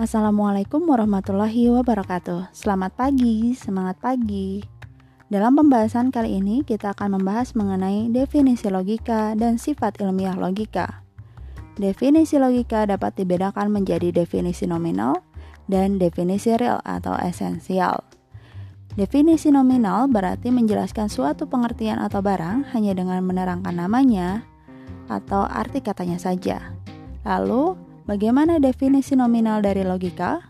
Assalamualaikum warahmatullahi wabarakatuh. Selamat pagi, semangat pagi. Dalam pembahasan kali ini, kita akan membahas mengenai definisi logika dan sifat ilmiah logika. Definisi logika dapat dibedakan menjadi definisi nominal dan definisi real atau esensial. Definisi nominal berarti menjelaskan suatu pengertian atau barang hanya dengan menerangkan namanya atau arti katanya saja. Lalu, Bagaimana definisi nominal dari logika?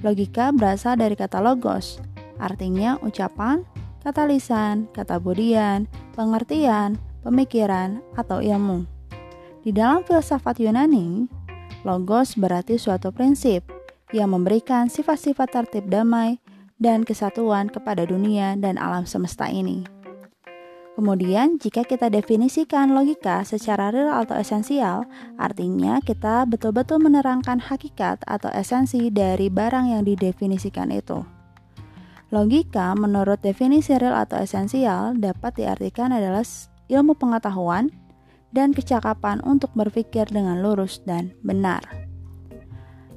Logika berasal dari kata logos, artinya ucapan, kata lisan, kata budian, pengertian, pemikiran, atau ilmu. Di dalam filsafat Yunani, logos berarti suatu prinsip yang memberikan sifat-sifat tertib damai dan kesatuan kepada dunia dan alam semesta ini. Kemudian, jika kita definisikan logika secara real atau esensial, artinya kita betul-betul menerangkan hakikat atau esensi dari barang yang didefinisikan itu. Logika menurut definisi real atau esensial dapat diartikan adalah ilmu pengetahuan dan kecakapan untuk berpikir dengan lurus dan benar.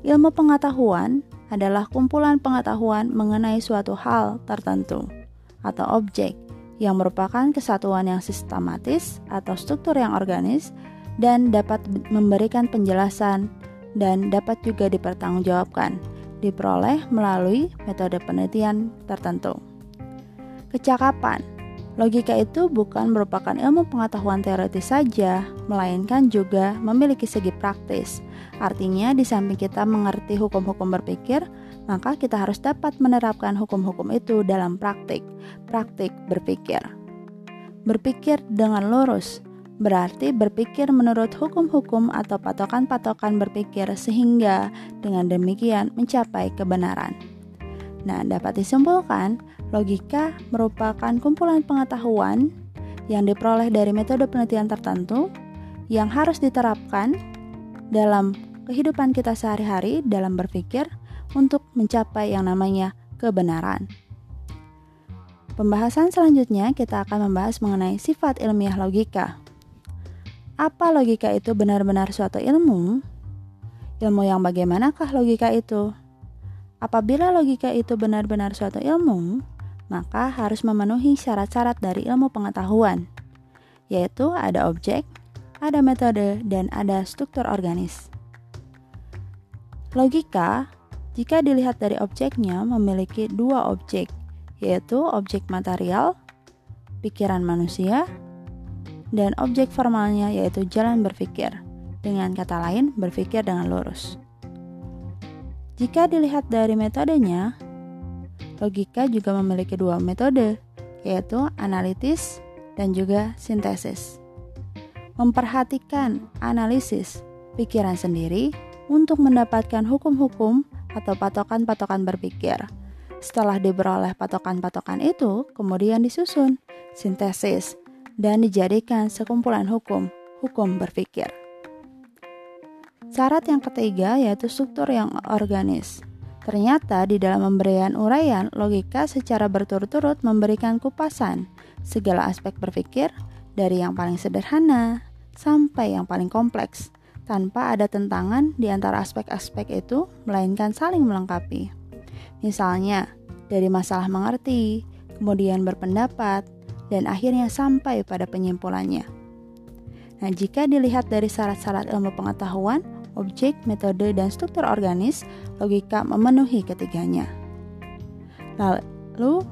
Ilmu pengetahuan adalah kumpulan pengetahuan mengenai suatu hal tertentu atau objek yang merupakan kesatuan yang sistematis atau struktur yang organis dan dapat memberikan penjelasan dan dapat juga dipertanggungjawabkan, diperoleh melalui metode penelitian tertentu. Kecakapan Logika itu bukan merupakan ilmu pengetahuan teoritis saja, melainkan juga memiliki segi praktis. Artinya, di samping kita mengerti hukum-hukum berpikir, maka kita harus dapat menerapkan hukum-hukum itu dalam praktik, praktik berpikir. Berpikir dengan lurus berarti berpikir menurut hukum-hukum atau patokan-patokan berpikir, sehingga dengan demikian mencapai kebenaran. Nah, dapat disimpulkan Logika merupakan kumpulan pengetahuan yang diperoleh dari metode penelitian tertentu yang harus diterapkan dalam kehidupan kita sehari-hari dalam berpikir untuk mencapai yang namanya kebenaran. Pembahasan selanjutnya kita akan membahas mengenai sifat ilmiah logika. Apa logika itu benar-benar suatu ilmu? Ilmu yang bagaimanakah logika itu? Apabila logika itu benar-benar suatu ilmu, maka harus memenuhi syarat-syarat dari ilmu pengetahuan, yaitu ada objek, ada metode, dan ada struktur organis. Logika, jika dilihat dari objeknya, memiliki dua objek, yaitu objek material, pikiran manusia, dan objek formalnya yaitu jalan berpikir. Dengan kata lain, berpikir dengan lurus. Jika dilihat dari metodenya, Logika juga memiliki dua metode, yaitu analitis dan juga sintesis. Memperhatikan analisis pikiran sendiri untuk mendapatkan hukum-hukum atau patokan-patokan berpikir. Setelah diperoleh patokan-patokan itu, kemudian disusun sintesis dan dijadikan sekumpulan hukum, hukum berpikir. Syarat yang ketiga yaitu struktur yang organis. Ternyata di dalam pemberian uraian, logika secara berturut-turut memberikan kupasan segala aspek berpikir dari yang paling sederhana sampai yang paling kompleks, tanpa ada tentangan di antara aspek-aspek itu, melainkan saling melengkapi. Misalnya, dari masalah mengerti, kemudian berpendapat, dan akhirnya sampai pada penyimpulannya. Nah, jika dilihat dari syarat-syarat ilmu pengetahuan, objek, metode, dan struktur organis, logika memenuhi ketiganya. Lalu,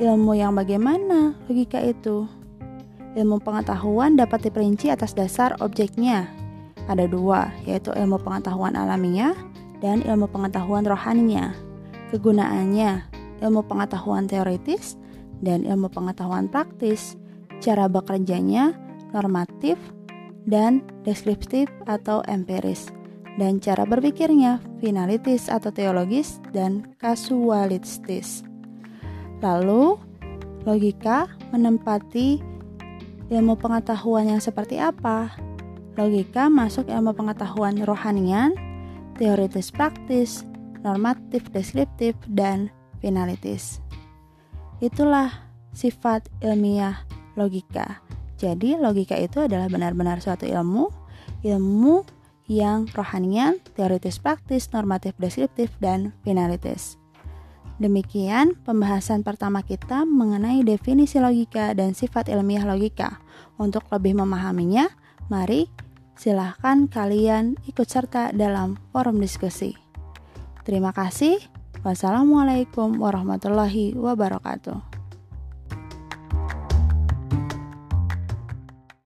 ilmu yang bagaimana logika itu? Ilmu pengetahuan dapat diperinci atas dasar objeknya. Ada dua, yaitu ilmu pengetahuan alamiah dan ilmu pengetahuan rohaninya. Kegunaannya, ilmu pengetahuan teoritis dan ilmu pengetahuan praktis. Cara bekerjanya normatif dan deskriptif atau empiris dan cara berpikirnya finalitis atau teologis dan kasualistis. Lalu, logika menempati ilmu pengetahuan yang seperti apa? Logika masuk ilmu pengetahuan rohanian, teoritis praktis, normatif deskriptif, dan finalitis. Itulah sifat ilmiah logika. Jadi, logika itu adalah benar-benar suatu ilmu, ilmu yang rohanian, teoritis praktis, normatif deskriptif, dan finalitis. Demikian pembahasan pertama kita mengenai definisi logika dan sifat ilmiah logika. Untuk lebih memahaminya, mari silahkan kalian ikut serta dalam forum diskusi. Terima kasih. Wassalamualaikum warahmatullahi wabarakatuh.